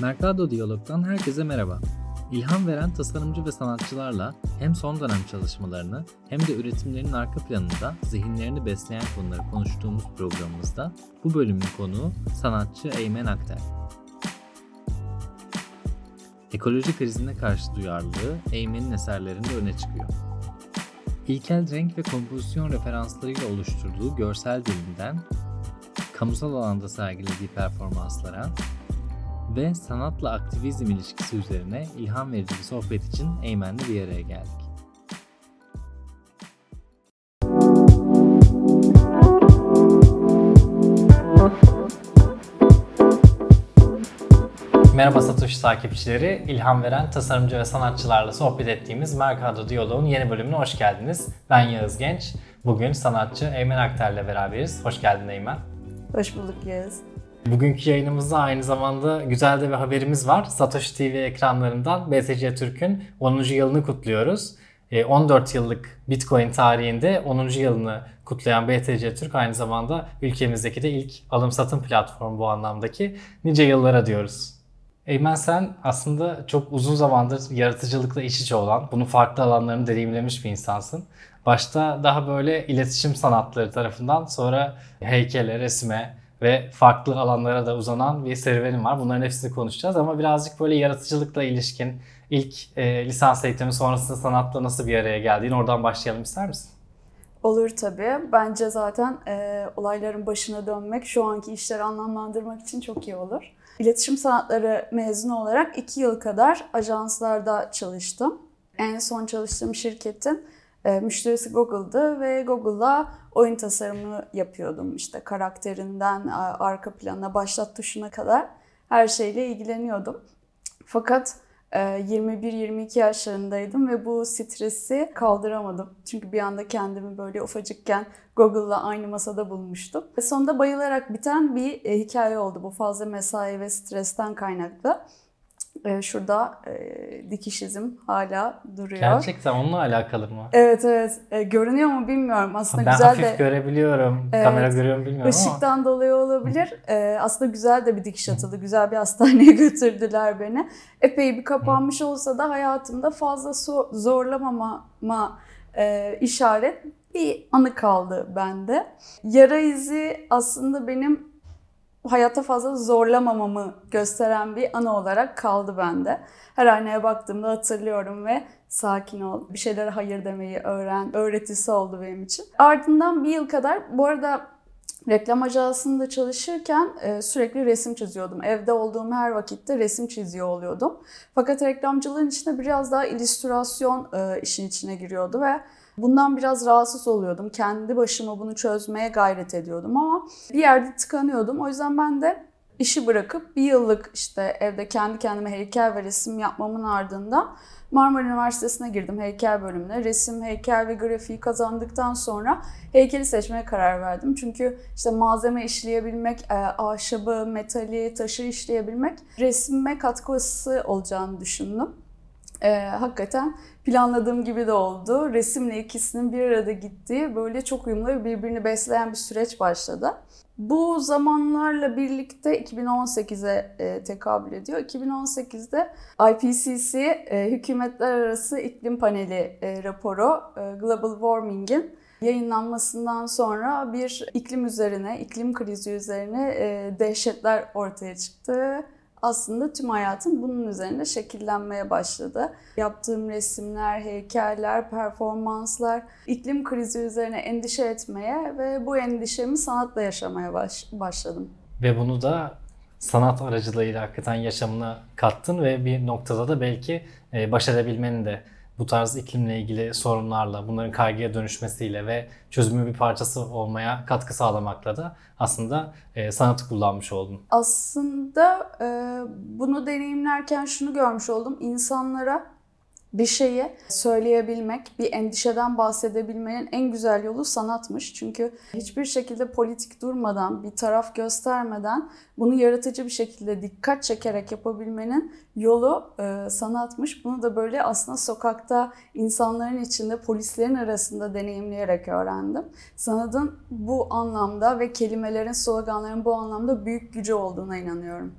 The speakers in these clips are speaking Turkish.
Mercado Diyalog'dan herkese merhaba. İlham veren tasarımcı ve sanatçılarla hem son dönem çalışmalarını hem de üretimlerinin arka planında zihinlerini besleyen konuları konuştuğumuz programımızda bu bölümün konuğu sanatçı Eymen Akter. Ekoloji krizine karşı duyarlılığı Eymen'in eserlerinde öne çıkıyor. İlkel renk ve kompozisyon referanslarıyla oluşturduğu görsel dilinden kamusal alanda sergilediği performanslara ve sanatla aktivizm ilişkisi üzerine ilham verici bir sohbet için Eymen'le bir araya geldik. Merhaba Satoshi takipçileri. İlham veren tasarımcı ve sanatçılarla sohbet ettiğimiz Mercado Diyalog'un yeni bölümüne hoş geldiniz. Ben Yağız Genç. Bugün sanatçı Eymen Akter'le beraberiz. Hoş geldin Eymen. Hoş bulduk Yağız. Bugünkü yayınımızda aynı zamanda güzel de bir haberimiz var. Satoshi TV ekranlarından BTC Türk'ün 10. yılını kutluyoruz. 14 e, yıllık Bitcoin tarihinde 10. yılını kutlayan BTC Türk aynı zamanda ülkemizdeki de ilk alım satım platformu bu anlamdaki nice yıllara diyoruz. Eymen sen aslında çok uzun zamandır yaratıcılıkla iç içe olan, bunun farklı alanlarını deneyimlemiş bir insansın. Başta daha böyle iletişim sanatları tarafından sonra heykele, resme, ve farklı alanlara da uzanan bir serüvenim var. Bunların hepsini konuşacağız ama birazcık böyle yaratıcılıkla ilişkin ilk e, lisans eğitimi sonrasında sanatla nasıl bir araya geldiğin oradan başlayalım ister misin? Olur tabii. Bence zaten e, olayların başına dönmek şu anki işleri anlamlandırmak için çok iyi olur. İletişim sanatları mezunu olarak iki yıl kadar ajanslarda çalıştım. En son çalıştığım şirketin e, müşterisi Google'dı ve Google'la oyun tasarımı yapıyordum. İşte karakterinden arka planına, başlat tuşuna kadar her şeyle ilgileniyordum. Fakat 21-22 e, yaşlarındaydım ve bu stresi kaldıramadım. Çünkü bir anda kendimi böyle ufacıkken Google'la aynı masada bulmuştum. Ve sonunda bayılarak biten bir e, hikaye oldu bu fazla mesai ve stresten kaynaklı. Ee, şurada e, dikiş izim hala duruyor. Gerçekten onunla alakalı mı? Evet evet. E, görünüyor mu bilmiyorum. Aslında ben güzel hafif de. görebiliyorum. Evet, Kamera görüyorum bilmiyorum Işıktan ama. dolayı olabilir. E, aslında güzel de bir dikiş atıldı. Güzel bir hastaneye götürdüler beni. Epey bir kapanmış olsa da hayatımda fazla zorlamama e, işaret bir anı kaldı bende. Yara izi aslında benim hayatta fazla zorlamamamı gösteren bir anı olarak kaldı bende. Her aynaya baktığımda hatırlıyorum ve sakin ol, bir şeylere hayır demeyi öğren, öğretisi oldu benim için. Ardından bir yıl kadar, bu arada reklam ajansında çalışırken e, sürekli resim çiziyordum. Evde olduğum her vakitte resim çiziyor oluyordum. Fakat reklamcılığın içinde biraz daha illüstrasyon e, işin içine giriyordu ve Bundan biraz rahatsız oluyordum. Kendi başıma bunu çözmeye gayret ediyordum ama bir yerde tıkanıyordum. O yüzden ben de işi bırakıp bir yıllık işte evde kendi kendime heykel ve resim yapmamın ardından Marmara Üniversitesi'ne girdim heykel bölümüne. Resim, heykel ve grafiği kazandıktan sonra heykeli seçmeye karar verdim. Çünkü işte malzeme işleyebilmek, e, ahşabı, metali, taşı işleyebilmek resime katkısı olacağını düşündüm. Ee, hakikaten planladığım gibi de oldu. Resimle ikisinin bir arada gittiği böyle çok uyumlu ve birbirini besleyen bir süreç başladı. Bu zamanlarla birlikte 2018'e e, tekabül ediyor. 2018'de IPCC e, Hükümetler Arası İklim Paneli e, raporu Global Warming'in yayınlanmasından sonra bir iklim üzerine, iklim krizi üzerine dehşetler ortaya çıktı aslında tüm hayatım bunun üzerinde şekillenmeye başladı. Yaptığım resimler, heykeller, performanslar, iklim krizi üzerine endişe etmeye ve bu endişemi sanatla yaşamaya baş, başladım. Ve bunu da sanat aracılığıyla hakikaten yaşamına kattın ve bir noktada da belki e, baş edebilmenin de bu tarz iklimle ilgili sorunlarla, bunların kaygıya dönüşmesiyle ve çözümün bir parçası olmaya katkı sağlamakla da aslında e, sanatı kullanmış oldun. Aslında e, bunu deneyimlerken şunu görmüş oldum. İnsanlara bir şeyi söyleyebilmek, bir endişeden bahsedebilmenin en güzel yolu sanatmış. Çünkü hiçbir şekilde politik durmadan, bir taraf göstermeden bunu yaratıcı bir şekilde dikkat çekerek yapabilmenin yolu e, sanatmış. Bunu da böyle aslında sokakta insanların içinde, polislerin arasında deneyimleyerek öğrendim. Sanatın bu anlamda ve kelimelerin, sloganların bu anlamda büyük gücü olduğuna inanıyorum.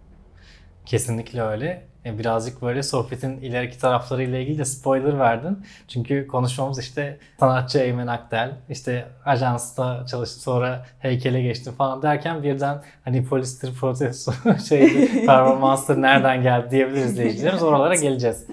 Kesinlikle öyle. E, Birazcık böyle sohbetin ileriki taraflarıyla ilgili de spoiler verdin. Çünkü konuşmamız işte sanatçı Eymen Akdel, işte ajansta çalıştı sonra heykele geçti falan derken birden hani polistir, protesto şeydi, performansları nereden geldi diyebiliriz izleyicilerimiz. Oralara geleceğiz.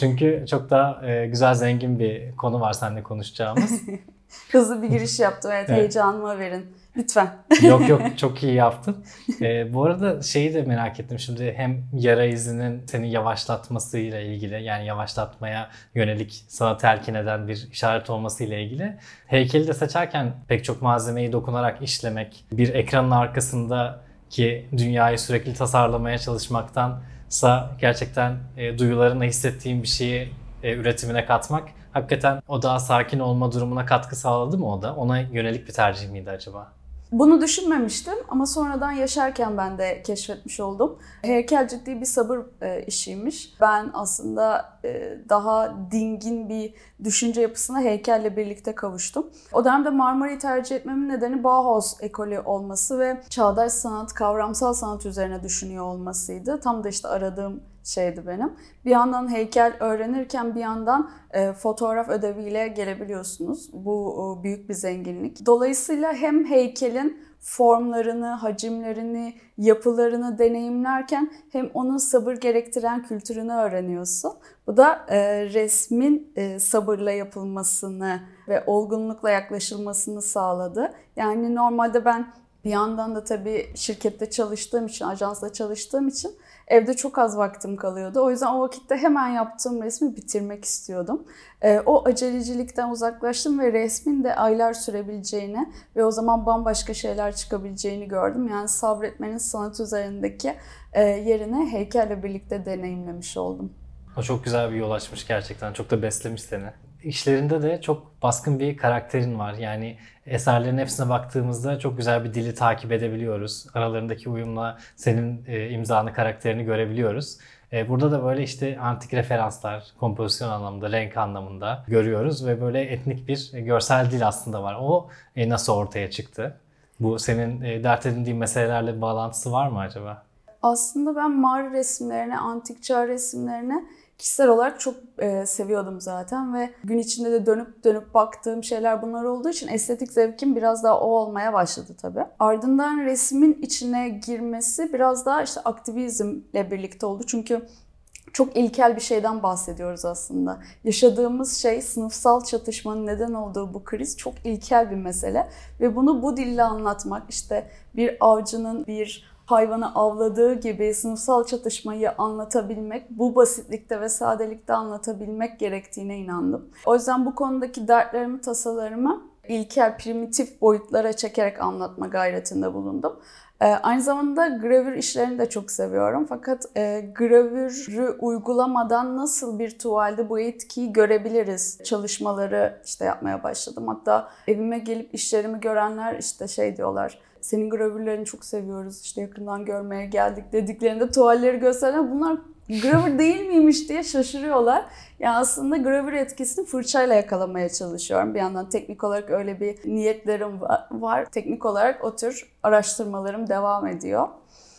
Çünkü çok daha e, güzel zengin bir konu var seninle konuşacağımız. Hızlı bir giriş yaptım. Evet, Evet. heyecanıma verin. Lütfen. yok yok çok iyi yaptın. Ee, bu arada şeyi de merak ettim şimdi hem yara izinin seni yavaşlatmasıyla ilgili yani yavaşlatmaya yönelik sana telkin eden bir işaret olmasıyla ilgili. Heykeli de seçerken pek çok malzemeyi dokunarak işlemek, bir ekranın arkasındaki dünyayı sürekli tasarlamaya çalışmaktansa gerçekten e, duyularına hissettiğin bir şeyi e, üretimine katmak hakikaten o daha sakin olma durumuna katkı sağladı mı o da? Ona yönelik bir tercih miydi acaba? Bunu düşünmemiştim ama sonradan yaşarken ben de keşfetmiş oldum. Heykel ciddi bir sabır e, işiymiş. Ben aslında e, daha dingin bir düşünce yapısına heykelle birlikte kavuştum. O dönemde Marmara'yı tercih etmemin nedeni Bauhaus ekolü olması ve çağdaş sanat, kavramsal sanat üzerine düşünüyor olmasıydı. Tam da işte aradığım şeydi benim. Bir yandan heykel öğrenirken bir yandan e, fotoğraf ödeviyle gelebiliyorsunuz. Bu e, büyük bir zenginlik. Dolayısıyla hem heykelin formlarını, hacimlerini, yapılarını deneyimlerken hem onun sabır gerektiren kültürünü öğreniyorsun. Bu da e, resmin e, sabırla yapılmasını ve olgunlukla yaklaşılmasını sağladı. Yani normalde ben bir yandan da tabii şirkette çalıştığım için, ajansla çalıştığım için evde çok az vaktim kalıyordu. O yüzden o vakitte hemen yaptığım resmi bitirmek istiyordum. Ee, o acelecilikten uzaklaştım ve resmin de aylar sürebileceğini ve o zaman bambaşka şeyler çıkabileceğini gördüm. Yani sabretmenin sanat üzerindeki e, yerini heykelle birlikte deneyimlemiş oldum. O çok güzel bir yol açmış gerçekten. Çok da beslemiş seni. İşlerinde de çok baskın bir karakterin var. Yani eserlerin hepsine baktığımızda çok güzel bir dili takip edebiliyoruz. Aralarındaki uyumla senin e, imzanı, karakterini görebiliyoruz. E, burada da böyle işte antik referanslar, kompozisyon anlamında, renk anlamında görüyoruz ve böyle etnik bir görsel dil aslında var. O e, nasıl ortaya çıktı? Bu senin e, dert edindiğin meselelerle bağlantısı var mı acaba? Aslında ben mağara resimlerini, antik çağ resimlerini kişisel olarak çok e, seviyordum zaten ve gün içinde de dönüp dönüp baktığım şeyler bunlar olduğu için estetik zevkim biraz daha o olmaya başladı tabii. Ardından resmin içine girmesi biraz daha işte aktivizmle birlikte oldu. Çünkü çok ilkel bir şeyden bahsediyoruz aslında. Yaşadığımız şey sınıfsal çatışmanın neden olduğu bu kriz çok ilkel bir mesele ve bunu bu dille anlatmak işte bir avcının bir hayvanı avladığı gibi sınıfsal çatışmayı anlatabilmek, bu basitlikte ve sadelikte anlatabilmek gerektiğine inandım. O yüzden bu konudaki dertlerimi, tasalarımı ilkel, primitif boyutlara çekerek anlatma gayretinde bulundum. Ee, aynı zamanda gravür işlerini de çok seviyorum. Fakat e, gravürü uygulamadan nasıl bir tuvalde bu etkiyi görebiliriz çalışmaları işte yapmaya başladım. Hatta evime gelip işlerimi görenler işte şey diyorlar. Senin gravürlerini çok seviyoruz işte yakından görmeye geldik dediklerinde tuvalleri gösteren bunlar gravür değil miymiş diye şaşırıyorlar. Yani aslında gravür etkisini fırçayla yakalamaya çalışıyorum. Bir yandan teknik olarak öyle bir niyetlerim var. Teknik olarak o tür araştırmalarım devam ediyor.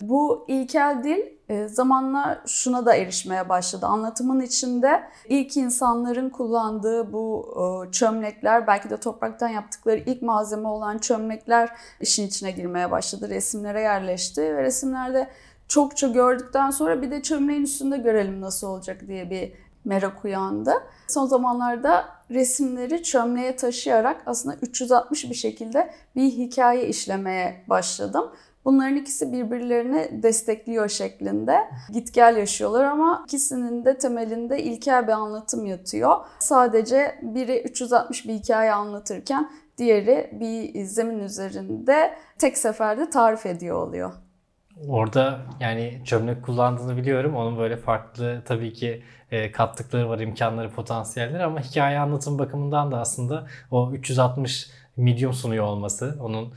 Bu ilkel dil zamanla şuna da erişmeye başladı. Anlatımın içinde ilk insanların kullandığı bu e, çömlekler, belki de topraktan yaptıkları ilk malzeme olan çömlekler işin içine girmeye başladı. Resimlere yerleşti ve resimlerde çokça gördükten sonra bir de çömleğin üstünde görelim nasıl olacak diye bir merak uyandı. Son zamanlarda resimleri çömleğe taşıyarak aslında 360 bir şekilde bir hikaye işlemeye başladım. Bunların ikisi birbirlerini destekliyor şeklinde. Git gel yaşıyorlar ama ikisinin de temelinde ilkel bir anlatım yatıyor. Sadece biri 360 bir hikaye anlatırken diğeri bir zemin üzerinde tek seferde tarif ediyor oluyor. Orada yani çömlek kullandığını biliyorum. Onun böyle farklı tabii ki e, kattıkları var, imkanları, potansiyelleri ama hikaye anlatım bakımından da aslında o 360 medium sunuyor olması, onun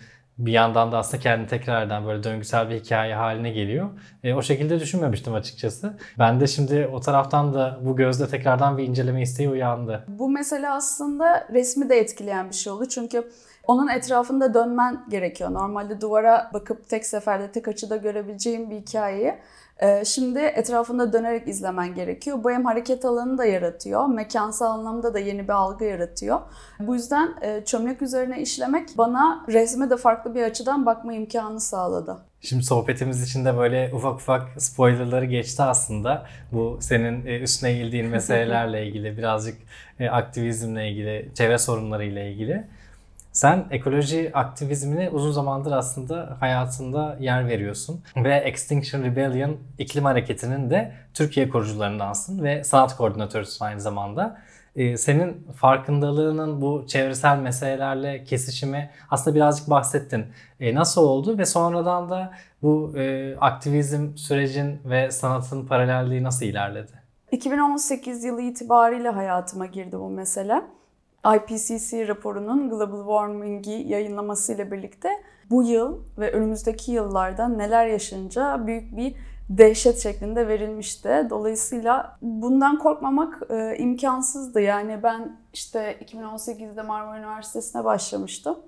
bir yandan da aslında kendi tekrardan böyle döngüsel bir hikaye haline geliyor. E, o şekilde düşünmemiştim açıkçası. Ben de şimdi o taraftan da bu gözle tekrardan bir inceleme isteği uyandı. Bu mesele aslında resmi de etkileyen bir şey oldu. Çünkü Onun etrafında dönmen gerekiyor. Normalde duvara bakıp tek seferde tek açıda görebileceğim bir hikayeyi e, şimdi etrafında dönerek izlemen gerekiyor. Bu hem hareket alanı da yaratıyor, mekansal anlamda da yeni bir algı yaratıyor. Bu yüzden e, çömlek üzerine işlemek bana resme de farklı bir açıdan bakma imkanı sağladı. Şimdi sohbetimiz içinde böyle ufak ufak spoilerları geçti aslında. Bu senin e, üstüne eğildiğin meselelerle ilgili, birazcık aktivizmle ilgili, çevre sorunlarıyla ilgili. Sen ekoloji aktivizmine uzun zamandır aslında hayatında yer veriyorsun. Ve Extinction Rebellion iklim hareketinin de Türkiye kurucularındansın ve sanat koordinatörüsün aynı zamanda. Ee, senin farkındalığının bu çevresel meselelerle kesişimi aslında birazcık bahsettin. Ee, nasıl oldu ve sonradan da bu e, aktivizm sürecin ve sanatın paralelliği nasıl ilerledi? 2018 yılı itibariyle hayatıma girdi bu mesele. IPCC raporunun Global Warming'i yayınlamasıyla birlikte bu yıl ve önümüzdeki yıllarda neler yaşanacağı büyük bir dehşet şeklinde verilmişti. Dolayısıyla bundan korkmamak e, imkansızdı. Yani ben işte 2018'de Marmara Üniversitesi'ne başlamıştım.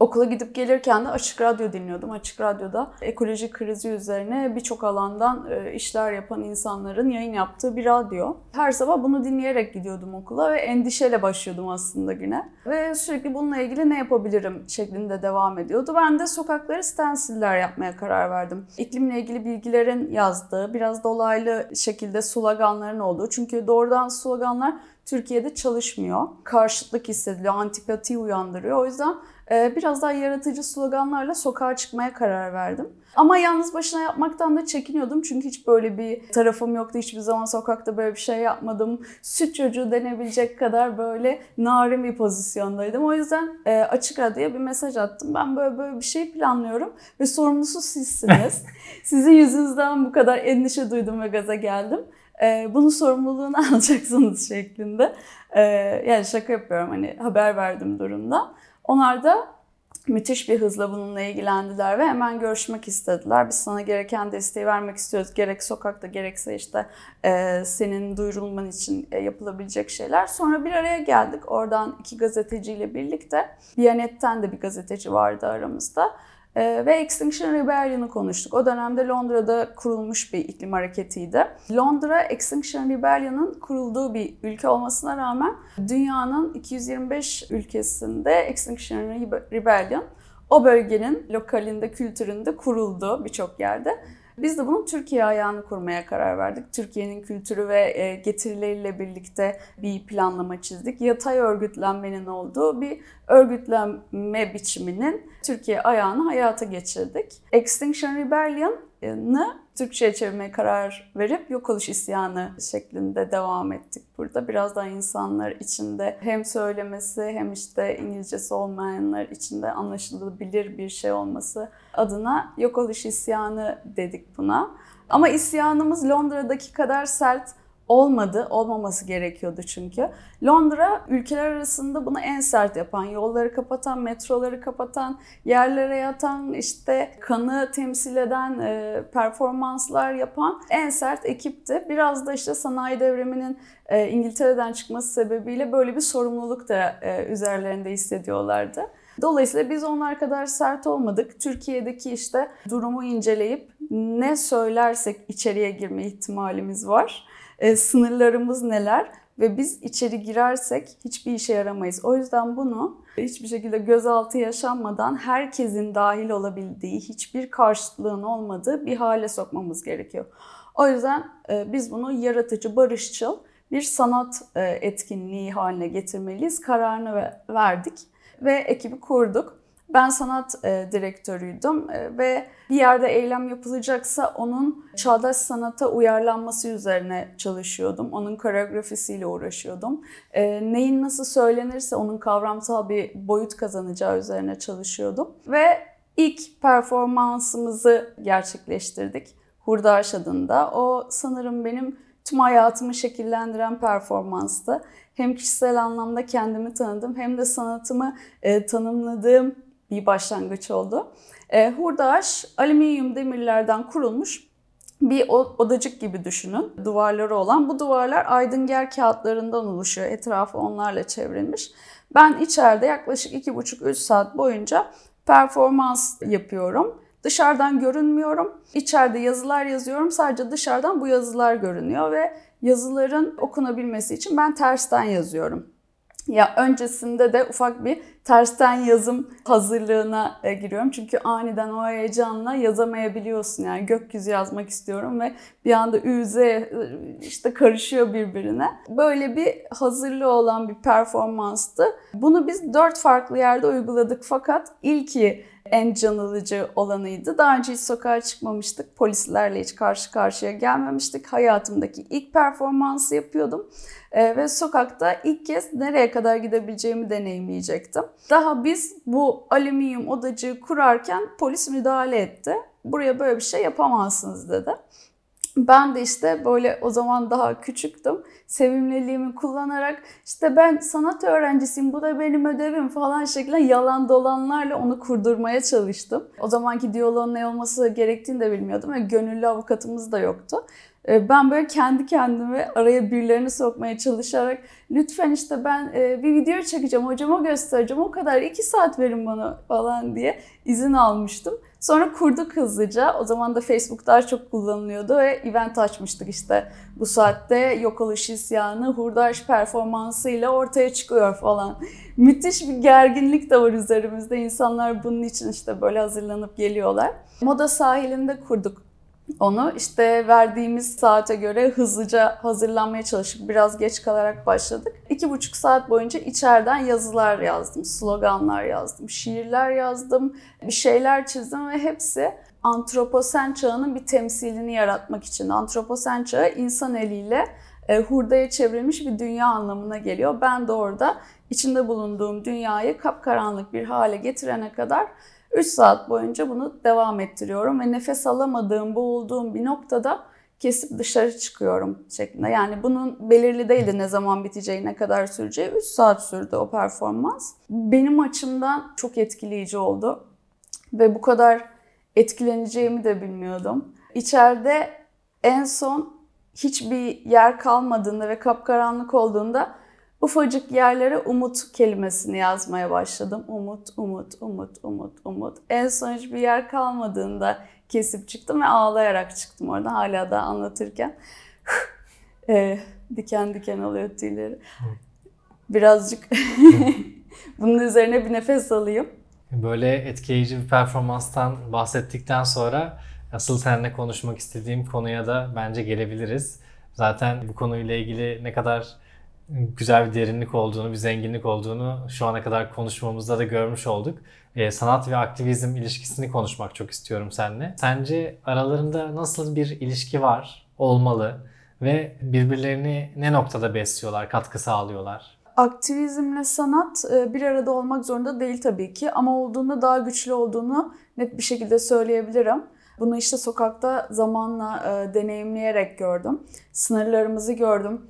Okula gidip gelirken de Açık Radyo dinliyordum. Açık Radyo'da ekoloji krizi üzerine birçok alandan e, işler yapan insanların yayın yaptığı bir radyo. Her sabah bunu dinleyerek gidiyordum okula ve endişeyle başlıyordum aslında güne. Ve sürekli bununla ilgili ne yapabilirim şeklinde devam ediyordu. Ben de sokakları stensiller yapmaya karar verdim. İklimle ilgili bilgilerin yazdığı, biraz dolaylı şekilde sloganların olduğu. Çünkü doğrudan sloganlar Türkiye'de çalışmıyor. Karşıtlık hissediliyor, antipati uyandırıyor. O yüzden biraz daha yaratıcı sloganlarla sokağa çıkmaya karar verdim. Ama yalnız başına yapmaktan da çekiniyordum çünkü hiç böyle bir tarafım yoktu. Hiçbir zaman sokakta böyle bir şey yapmadım. Süt çocuğu denebilecek kadar böyle narin bir pozisyondaydım. O yüzden e, açık radyoya bir mesaj attım. Ben böyle böyle bir şey planlıyorum ve sorumlusu sizsiniz. Sizin yüzünüzden bu kadar endişe duydum ve gaza geldim. E, bunun sorumluluğunu alacaksınız şeklinde. E, yani şaka yapıyorum hani haber verdim durumda. Onlar da müthiş bir hızla bununla ilgilendiler ve hemen görüşmek istediler. Biz sana gereken desteği vermek istiyoruz. Gerek sokakta gerekse işte e, senin duyurulman için e, yapılabilecek şeyler. Sonra bir araya geldik. Oradan iki gazeteciyle birlikte. Biyanet'ten de bir gazeteci vardı aramızda. Ee, ve Extinction Rebellion'ı konuştuk. O dönemde Londra'da kurulmuş bir iklim hareketiydi. Londra Extinction Rebellion'ın kurulduğu bir ülke olmasına rağmen dünyanın 225 ülkesinde Extinction Rebellion o bölgenin lokalinde, kültüründe kuruldu birçok yerde. Biz de bunun Türkiye ayağını kurmaya karar verdik. Türkiye'nin kültürü ve e, getirileriyle birlikte bir planlama çizdik. Yatay örgütlenmenin olduğu bir örgütlenme biçiminin Türkiye ayağını hayata geçirdik. Extinction Rebellion'ı Türkçe'ye çevirmeye karar verip yok oluş isyanı şeklinde devam ettik burada. Biraz daha insanlar içinde hem söylemesi hem işte İngilizcesi olmayanlar içinde anlaşılabilir bir şey olması adına yok oluş isyanı dedik buna. Ama isyanımız Londra'daki kadar sert olmadı, olmaması gerekiyordu çünkü. Londra ülkeler arasında bunu en sert yapan, yolları kapatan, metroları kapatan, yerlere yatan, işte kanı temsil eden e, performanslar yapan en sert ekipti. Biraz da işte sanayi devriminin e, İngiltere'den çıkması sebebiyle böyle bir sorumluluk da e, üzerlerinde hissediyorlardı. Dolayısıyla biz onlar kadar sert olmadık. Türkiye'deki işte durumu inceleyip ne söylersek içeriye girme ihtimalimiz var e, sınırlarımız neler ve biz içeri girersek hiçbir işe yaramayız. O yüzden bunu hiçbir şekilde gözaltı yaşanmadan herkesin dahil olabildiği, hiçbir karşıtlığın olmadığı bir hale sokmamız gerekiyor. O yüzden e, biz bunu yaratıcı, barışçıl bir sanat e, etkinliği haline getirmeliyiz. Kararını verdik ve ekibi kurduk. Ben sanat e, direktörüydüm e, ve bir yerde eylem yapılacaksa onun çağdaş sanata uyarlanması üzerine çalışıyordum. Onun koreografisiyle uğraşıyordum. E, neyin nasıl söylenirse onun kavramsal bir boyut kazanacağı üzerine çalışıyordum. Ve ilk performansımızı gerçekleştirdik. Hurdaş adında. O sanırım benim tüm hayatımı şekillendiren performanstı. Hem kişisel anlamda kendimi tanıdım hem de sanatımı e, tanımladığım bir başlangıç oldu. E, hurdaş alüminyum demirlerden kurulmuş bir odacık gibi düşünün. Duvarları olan. Bu duvarlar aydınger kağıtlarından oluşuyor. Etrafı onlarla çevrilmiş. Ben içeride yaklaşık 2,5-3 saat boyunca performans yapıyorum. Dışarıdan görünmüyorum. İçeride yazılar yazıyorum. Sadece dışarıdan bu yazılar görünüyor ve yazıların okunabilmesi için ben tersten yazıyorum. Ya öncesinde de ufak bir tersten yazım hazırlığına e, giriyorum. Çünkü aniden o heyecanla yazamayabiliyorsun. Yani gökyüzü yazmak istiyorum ve bir anda Ü, Z e, işte karışıyor birbirine. Böyle bir hazırlığı olan bir performanstı. Bunu biz dört farklı yerde uyguladık fakat ilki en can alıcı olanıydı. Daha önce hiç sokağa çıkmamıştık. Polislerle hiç karşı karşıya gelmemiştik. Hayatımdaki ilk performansı yapıyordum. Ee, ve sokakta ilk kez nereye kadar gidebileceğimi deneyimleyecektim. Daha biz bu alüminyum odacığı kurarken polis müdahale etti. Buraya böyle bir şey yapamazsınız dedi. Ben de işte böyle o zaman daha küçüktüm. Sevimliliğimi kullanarak işte ben sanat öğrencisiyim bu da benim ödevim falan şeklinde yalan dolanlarla onu kurdurmaya çalıştım. O zamanki diyaloğun ne olması gerektiğini de bilmiyordum ve gönüllü avukatımız da yoktu. Ee, Ben böyle kendi kendime araya birilerini sokmaya çalışarak lütfen işte ben e, bir video çekeceğim hocama göstereceğim o kadar iki saat verin bana falan diye izin almıştım. Sonra kurduk hızlıca. O zaman da Facebook daha çok kullanılıyordu ve event açmıştık işte. Bu saatte yok oluş isyanı, hurdaş performansıyla ortaya çıkıyor falan. Müthiş bir gerginlik de var üzerimizde. İnsanlar bunun için işte böyle hazırlanıp geliyorlar. Moda sahilinde kurduk onu işte verdiğimiz saate göre hızlıca hazırlanmaya çalıştık. Biraz geç kalarak başladık. İki buçuk saat boyunca içeriden yazılar yazdım, sloganlar yazdım, şiirler yazdım, bir şeyler çizdim ve hepsi antroposen çağının bir temsilini yaratmak için. Antroposen çağı insan eliyle e, hurdaya çevrilmiş bir dünya anlamına geliyor. Ben de orada içinde bulunduğum dünyayı kapkaranlık bir hale getirene kadar 3 saat boyunca bunu devam ettiriyorum ve nefes alamadığım, boğulduğum bir noktada kesip dışarı çıkıyorum şeklinde. Yani bunun belirli değildi ne zaman biteceği, ne kadar süreceği. 3 saat sürdü o performans. Benim açımdan çok etkileyici oldu ve bu kadar etkileneceğimi de bilmiyordum. İçeride en son hiçbir yer kalmadığında ve kapkaranlık olduğunda ufacık yerlere umut kelimesini yazmaya başladım. Umut, umut, umut, umut, umut. En son hiçbir yer kalmadığında kesip çıktım ve ağlayarak çıktım oradan hala da anlatırken. e, diken diken oluyor tüyleri. Birazcık bunun üzerine bir nefes alayım. Böyle etkileyici bir performanstan bahsettikten sonra asıl seninle konuşmak istediğim konuya da bence gelebiliriz. Zaten bu konuyla ilgili ne kadar güzel bir derinlik olduğunu, bir zenginlik olduğunu şu ana kadar konuşmamızda da görmüş olduk. Ee, sanat ve aktivizm ilişkisini konuşmak çok istiyorum seninle. Sence aralarında nasıl bir ilişki var, olmalı ve birbirlerini ne noktada besliyorlar, katkı sağlıyorlar? Aktivizmle sanat e, bir arada olmak zorunda değil tabii ki ama olduğunda daha güçlü olduğunu net bir şekilde söyleyebilirim. Bunu işte sokakta zamanla e, deneyimleyerek gördüm. Sınırlarımızı gördüm.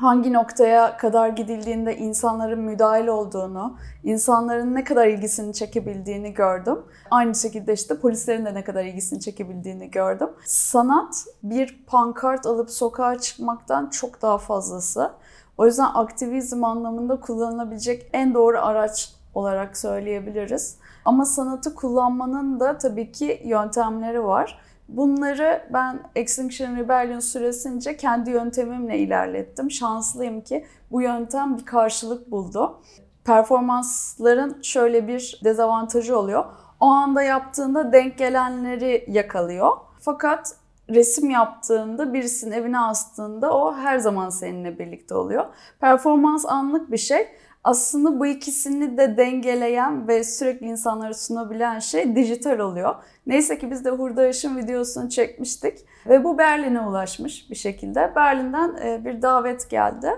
Hangi noktaya kadar gidildiğinde insanların müdahil olduğunu, insanların ne kadar ilgisini çekebildiğini gördüm. Aynı şekilde işte polislerin de ne kadar ilgisini çekebildiğini gördüm. Sanat bir pankart alıp sokağa çıkmaktan çok daha fazlası. O yüzden aktivizm anlamında kullanılabilecek en doğru araç olarak söyleyebiliriz. Ama sanatı kullanmanın da tabii ki yöntemleri var. Bunları ben Extinction Rebellion süresince kendi yöntemimle ilerlettim. Şanslıyım ki bu yöntem bir karşılık buldu. Performansların şöyle bir dezavantajı oluyor. O anda yaptığında denk gelenleri yakalıyor. Fakat resim yaptığında, birisinin evine astığında o her zaman seninle birlikte oluyor. Performans anlık bir şey. Aslında bu ikisini de dengeleyen ve sürekli insanlara sunabilen şey dijital oluyor. Neyse ki biz de Hurda Işın videosunu çekmiştik ve bu Berlin'e ulaşmış bir şekilde. Berlin'den e, bir davet geldi.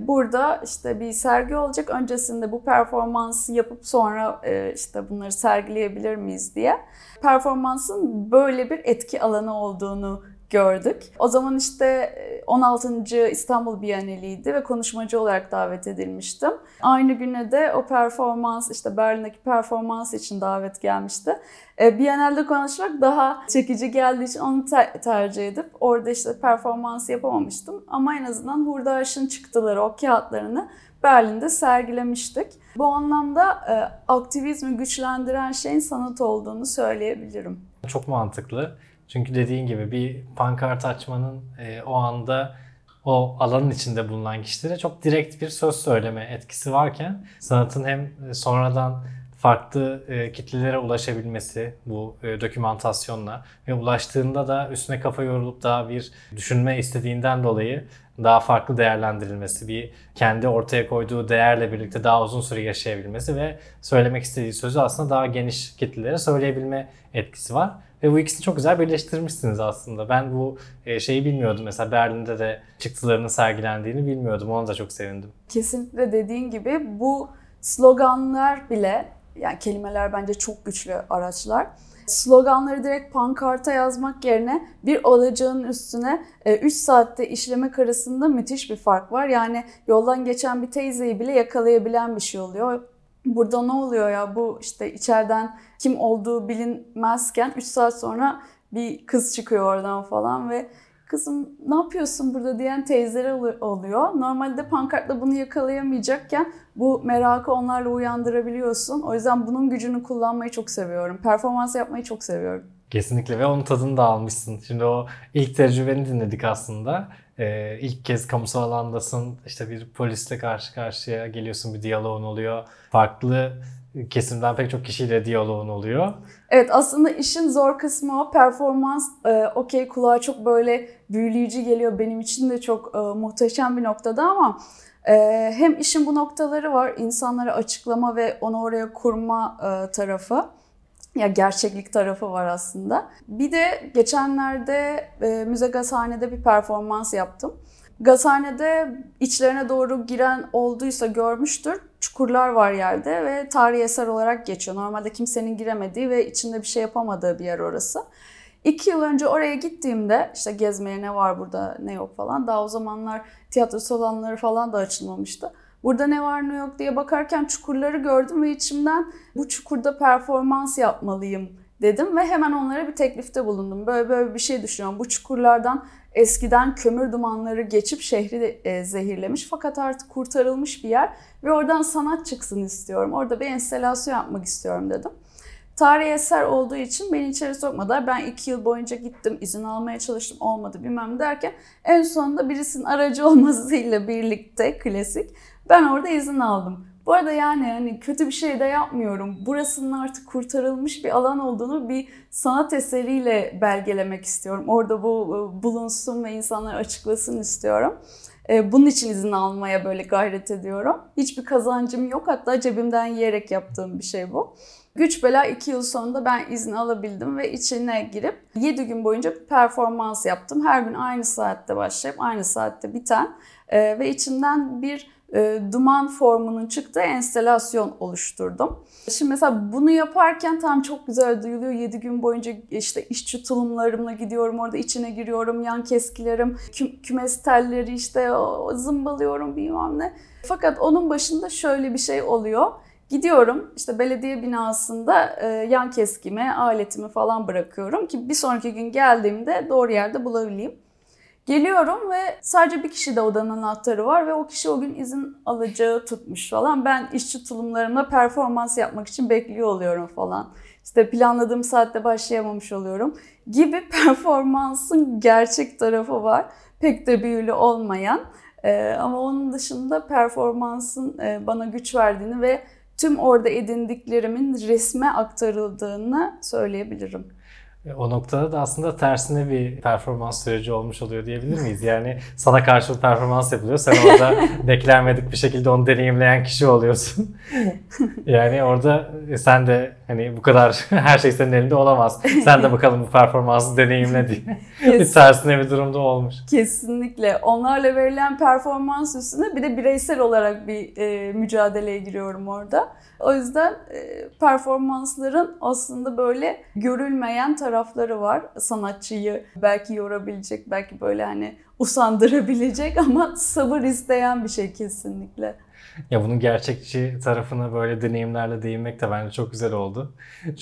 Burada işte bir sergi olacak. Öncesinde bu performansı yapıp sonra e, işte bunları sergileyebilir miyiz diye. Performansın böyle bir etki alanı olduğunu gördük. O zaman işte e, 16. İstanbul Bienaliydi ve konuşmacı olarak davet edilmiştim. Aynı güne de o performans işte Berlin'deki performans için davet gelmişti. E, Biennale'de konuşmak daha çekici geldiği için onu ter- tercih edip orada işte performans yapamamıştım. Ama en azından Hurda Aş'ın çıktıları, o kağıtlarını Berlin'de sergilemiştik. Bu anlamda e, aktivizmi güçlendiren şeyin sanat olduğunu söyleyebilirim. Çok mantıklı. Çünkü dediğin gibi bir pankart açmanın e, o anda o alanın içinde bulunan kişilere çok direkt bir söz söyleme etkisi varken sanatın hem sonradan farklı e, kitlelere ulaşabilmesi bu e, dokümantasyonla ve ulaştığında da üstüne kafa yorulup daha bir düşünme istediğinden dolayı daha farklı değerlendirilmesi, bir kendi ortaya koyduğu değerle birlikte daha uzun süre yaşayabilmesi ve söylemek istediği sözü aslında daha geniş kitlelere söyleyebilme etkisi var. Ve bu ikisini çok güzel birleştirmişsiniz aslında. Ben bu e, şeyi bilmiyordum. Mesela Berlin'de de çıktılarının sergilendiğini bilmiyordum. Ona da çok sevindim. Kesinlikle dediğin gibi bu sloganlar bile yani kelimeler bence çok güçlü araçlar. Sloganları direkt pankarta yazmak yerine bir olacağın üstüne 3 saatte işlemek arasında müthiş bir fark var. Yani yoldan geçen bir teyzeyi bile yakalayabilen bir şey oluyor. Burada ne oluyor ya bu işte içeriden kim olduğu bilinmezken 3 saat sonra bir kız çıkıyor oradan falan ve kızım ne yapıyorsun burada diyen teyzeler oluyor. Normalde pankartla bunu yakalayamayacakken bu merakı onlarla uyandırabiliyorsun. O yüzden bunun gücünü kullanmayı çok seviyorum. Performans yapmayı çok seviyorum. Kesinlikle ve onun tadını da almışsın. Şimdi o ilk tecrübeni dinledik aslında. Ee, ilk kez kamusal alandasın, işte bir polisle karşı karşıya geliyorsun, bir diyaloğun oluyor. Farklı kesimden pek çok kişiyle diyaloğun oluyor. Evet aslında işin zor kısmı o performans e, okey kulağa çok böyle büyüleyici geliyor benim için de çok e, muhteşem bir noktada ama e, hem işin bu noktaları var insanlara açıklama ve onu oraya kurma e, tarafı ya gerçeklik tarafı var aslında. Bir de geçenlerde e, Müze Gazhane'de bir performans yaptım. Gazhane'de içlerine doğru giren olduysa görmüştür. Çukurlar var yerde ve tarihi eser olarak geçiyor. Normalde kimsenin giremediği ve içinde bir şey yapamadığı bir yer orası. İki yıl önce oraya gittiğimde işte gezmeye ne var burada ne yok falan. Daha o zamanlar tiyatro salonları falan da açılmamıştı. Burada ne var ne yok diye bakarken çukurları gördüm ve içimden bu çukurda performans yapmalıyım dedim ve hemen onlara bir teklifte bulundum. Böyle böyle bir şey düşünüyorum. Bu çukurlardan eskiden kömür dumanları geçip şehri e, zehirlemiş fakat artık kurtarılmış bir yer ve oradan sanat çıksın istiyorum. Orada bir enstelasyon yapmak istiyorum dedim. Tarihi eser olduğu için beni içeri sokmadılar. Ben iki yıl boyunca gittim, izin almaya çalıştım, olmadı bilmem derken en sonunda birisinin aracı olmasıyla birlikte klasik ben orada izin aldım. Bu arada yani hani kötü bir şey de yapmıyorum. Burasının artık kurtarılmış bir alan olduğunu bir sanat eseriyle belgelemek istiyorum. Orada bu bulunsun ve insanlar açıklasın istiyorum. Bunun için izin almaya böyle gayret ediyorum. Hiçbir kazancım yok hatta cebimden yiyerek yaptığım bir şey bu. Güç bela 2 yıl sonunda ben izin alabildim ve içine girip 7 gün boyunca performans yaptım. Her gün aynı saatte başlayıp aynı saatte biten ve içinden bir e, duman formunun çıktığı enstelasyon oluşturdum. Şimdi mesela bunu yaparken tam çok güzel duyuluyor. 7 gün boyunca işte işçi tulumlarımla gidiyorum orada içine giriyorum. Yan keskilerim, kü- kümes telleri işte o, zımbalıyorum bilmem ne. Fakat onun başında şöyle bir şey oluyor. Gidiyorum işte belediye binasında e, yan keskime, aletimi falan bırakıyorum ki bir sonraki gün geldiğimde doğru yerde bulabileyim. Geliyorum ve sadece bir kişi de odanın anahtarı var ve o kişi o gün izin alacağı tutmuş falan. Ben işçi tulumlarımla performans yapmak için bekliyor oluyorum falan. İşte planladığım saatte başlayamamış oluyorum gibi performansın gerçek tarafı var. Pek de büyülü olmayan. Ee, ama onun dışında performansın e, bana güç verdiğini ve tüm orada edindiklerimin resme aktarıldığını söyleyebilirim. E, o noktada da aslında tersine bir performans süreci olmuş oluyor diyebilir miyiz? Yani sana karşı bir performans yapılıyor. Sen orada beklenmedik bir şekilde onu deneyimleyen kişi oluyorsun. yani orada e, sen de hani bu kadar her şey senin elinde olamaz. Sen de bakalım bu performansı deneyimle diye. bir tersine bir durumda olmuş. Kesinlikle. Onlarla verilen performans üstüne bir de bireysel olarak bir e, mücadeleye giriyorum orada. O yüzden e, performansların aslında böyle görülmeyen tarafı tarafları var. Sanatçıyı belki yorabilecek, belki böyle hani usandırabilecek ama sabır isteyen bir şey kesinlikle. Ya bunun gerçekçi tarafına böyle deneyimlerle değinmek de bence çok güzel oldu.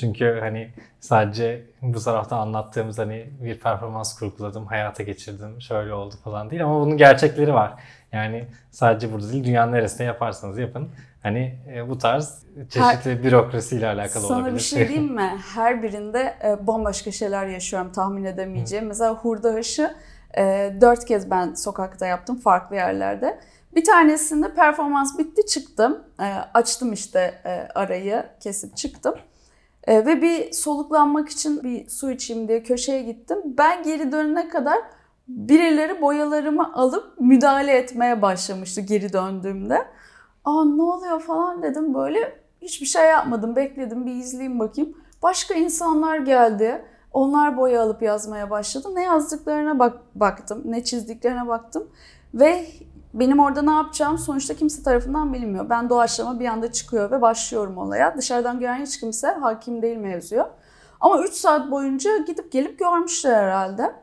Çünkü hani sadece bu tarafta anlattığımız hani bir performans kurguladım, hayata geçirdim, şöyle oldu falan değil ama bunun gerçekleri var. Yani sadece burada değil, dünyanın neresinde yaparsanız yapın. Hani e, bu tarz çeşitli bürokrasiyle alakalı Sana olabilir. bir şey diyeyim mi? Her birinde e, bambaşka şeyler yaşıyorum tahmin edemeyeceğim. Mesela hurda hışı e, dört kez ben sokakta yaptım farklı yerlerde. Bir tanesinde performans bitti çıktım. E, açtım işte e, arayı kesip çıktım. E, ve bir soluklanmak için bir su içeyim diye köşeye gittim. Ben geri dönene kadar birileri boyalarımı alıp müdahale etmeye başlamıştı geri döndüğümde. Aa ne oluyor falan dedim böyle hiçbir şey yapmadım bekledim bir izleyeyim bakayım. Başka insanlar geldi. Onlar boya alıp yazmaya başladı. Ne yazdıklarına bak baktım, ne çizdiklerine baktım ve benim orada ne yapacağım sonuçta kimse tarafından bilinmiyor. Ben doğaçlama bir anda çıkıyor ve başlıyorum olaya. Dışarıdan gören hiç kimse hakim değil mevzuya. Ama 3 saat boyunca gidip gelip görmüşler herhalde.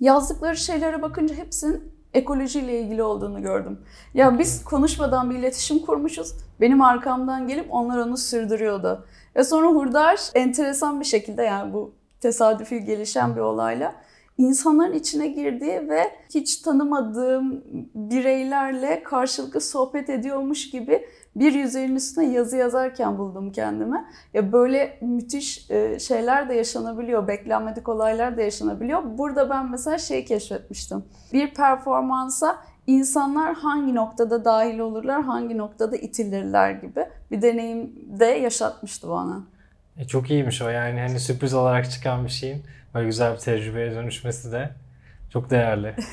Yazdıkları şeylere bakınca hepsinin ekolojiyle ilgili olduğunu gördüm. Ya biz konuşmadan bir iletişim kurmuşuz. Benim arkamdan gelip onlar onu sürdürüyordu. Ve sonra Hurdar enteresan bir şekilde yani bu tesadüfi gelişen bir olayla insanların içine girdiği ve hiç tanımadığım bireylerle karşılıklı sohbet ediyormuş gibi bir yüzeyin üstüne yazı yazarken buldum kendimi. Ya böyle müthiş e, şeyler de yaşanabiliyor, beklenmedik olaylar da yaşanabiliyor. Burada ben mesela şey keşfetmiştim. Bir performansa insanlar hangi noktada dahil olurlar, hangi noktada itilirler gibi bir deneyim de yaşatmıştı bana. E, çok iyiymiş o yani hani sürpriz olarak çıkan bir şeyin böyle güzel bir tecrübeye dönüşmesi de çok değerli.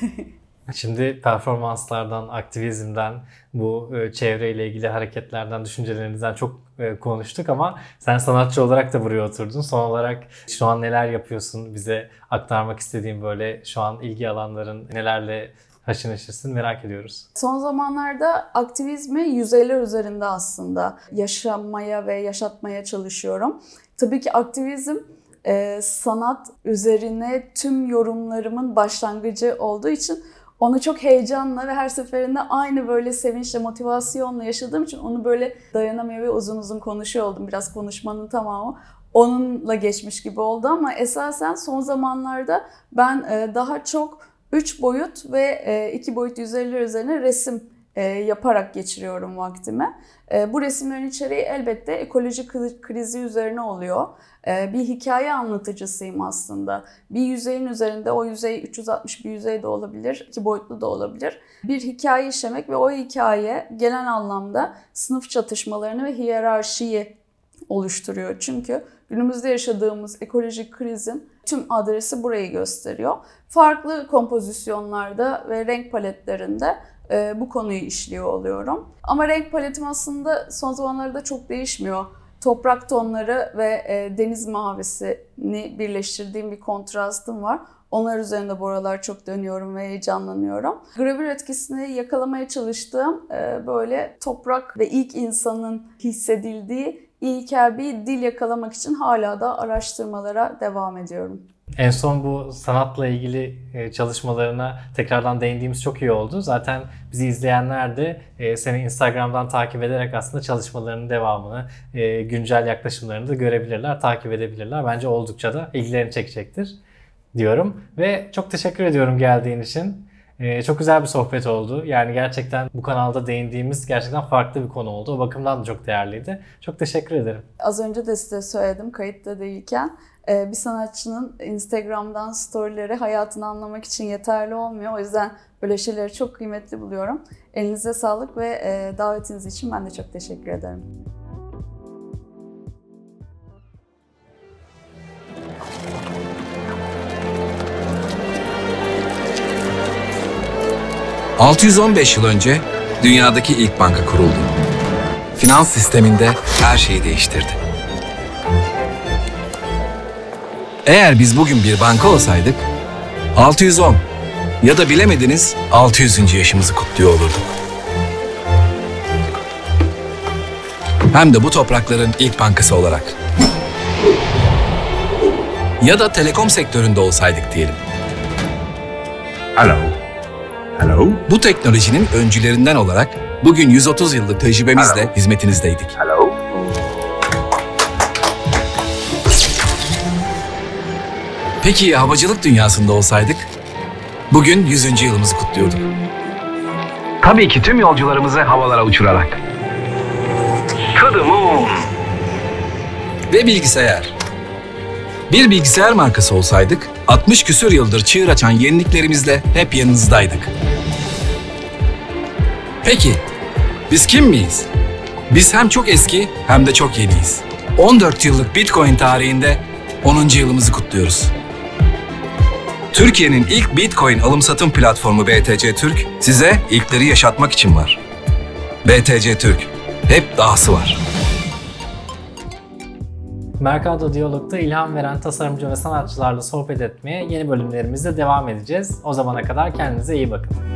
Şimdi performanslardan, aktivizmden, bu e, çevreyle ilgili hareketlerden, düşüncelerinizden çok e, konuştuk ama sen sanatçı olarak da buraya oturdun. Son olarak şu an neler yapıyorsun? Bize aktarmak istediğin böyle şu an ilgi alanların nelerle haşır neşirsin merak ediyoruz. Son zamanlarda aktivizmi yüzeyler üzerinde aslında yaşamaya ve yaşatmaya çalışıyorum. Tabii ki aktivizm e, sanat üzerine tüm yorumlarımın başlangıcı olduğu için onu çok heyecanla ve her seferinde aynı böyle sevinçle, motivasyonla yaşadığım için onu böyle dayanamıyor ve uzun uzun konuşuyor oldum. Biraz konuşmanın tamamı onunla geçmiş gibi oldu ama esasen son zamanlarda ben e, daha çok 3 boyut ve 2 boyut yüzeyler üzerine resim e, yaparak geçiriyorum vaktimi. E, bu resimlerin içeriği elbette ekoloji krizi üzerine oluyor. E, bir hikaye anlatıcısıyım aslında. Bir yüzeyin üzerinde o yüzey 360 bir yüzey de olabilir, iki boyutlu da olabilir. Bir hikaye işlemek ve o hikaye genel anlamda sınıf çatışmalarını ve hiyerarşiyi oluşturuyor. Çünkü günümüzde yaşadığımız ekolojik krizin tüm adresi burayı gösteriyor. Farklı kompozisyonlarda ve renk paletlerinde e, bu konuyu işliyor oluyorum. Ama renk paletim aslında son zamanlarda çok değişmiyor. Toprak tonları ve e, deniz mavisini birleştirdiğim bir kontrastım var. Onlar üzerinde bu aralar çok dönüyorum ve heyecanlanıyorum. Gravür etkisini yakalamaya çalıştığım e, böyle toprak ve ilk insanın hissedildiği ilkel bir dil yakalamak için hala da araştırmalara devam ediyorum. En son bu sanatla ilgili e, çalışmalarına tekrardan değindiğimiz çok iyi oldu. Zaten bizi izleyenler de e, seni Instagram'dan takip ederek aslında çalışmalarının devamını, e, güncel yaklaşımlarını da görebilirler, takip edebilirler. Bence oldukça da ilgilerini çekecektir diyorum. Ve çok teşekkür ediyorum geldiğin için. Çok güzel bir sohbet oldu. Yani gerçekten bu kanalda değindiğimiz gerçekten farklı bir konu oldu. O bakımdan da çok değerliydi. Çok teşekkür ederim. Az önce de size söyledim kayıtta değilken bir sanatçının Instagram'dan storyleri hayatını anlamak için yeterli olmuyor. O yüzden böyle şeyleri çok kıymetli buluyorum. Elinize sağlık ve davetiniz için ben de çok teşekkür ederim. ...615 yıl önce dünyadaki ilk banka kuruldu. Finans sisteminde her şeyi değiştirdi. Eğer biz bugün bir banka olsaydık 610 ya da bilemediniz 600. yaşımızı kutluyor olurduk. Hem de bu toprakların ilk bankası olarak. ya da telekom sektöründe olsaydık diyelim. Hello. Hello. Bu teknolojinin öncülerinden olarak bugün 130 yıllık tecrübemizle hizmetinizdeydik. Hello. Peki havacılık dünyasında olsaydık? Bugün 100. yılımızı kutluyorduk. Tabii ki tüm yolcularımızı havalara uçurarak. To the moon. Ve bilgisayar. Bir bilgisayar markası olsaydık, 60 küsur yıldır çığır açan yeniliklerimizle hep yanınızdaydık. Peki, biz kim miyiz? Biz hem çok eski hem de çok yeniyiz. 14 yıllık Bitcoin tarihinde 10. yılımızı kutluyoruz. Türkiye'nin ilk Bitcoin alım satım platformu BTC Türk size ilkleri yaşatmak için var. BTC Türk, hep dahası var. Mercado Diyalog'da ilham veren tasarımcı ve sanatçılarla sohbet etmeye yeni bölümlerimizde devam edeceğiz. O zamana kadar kendinize iyi bakın.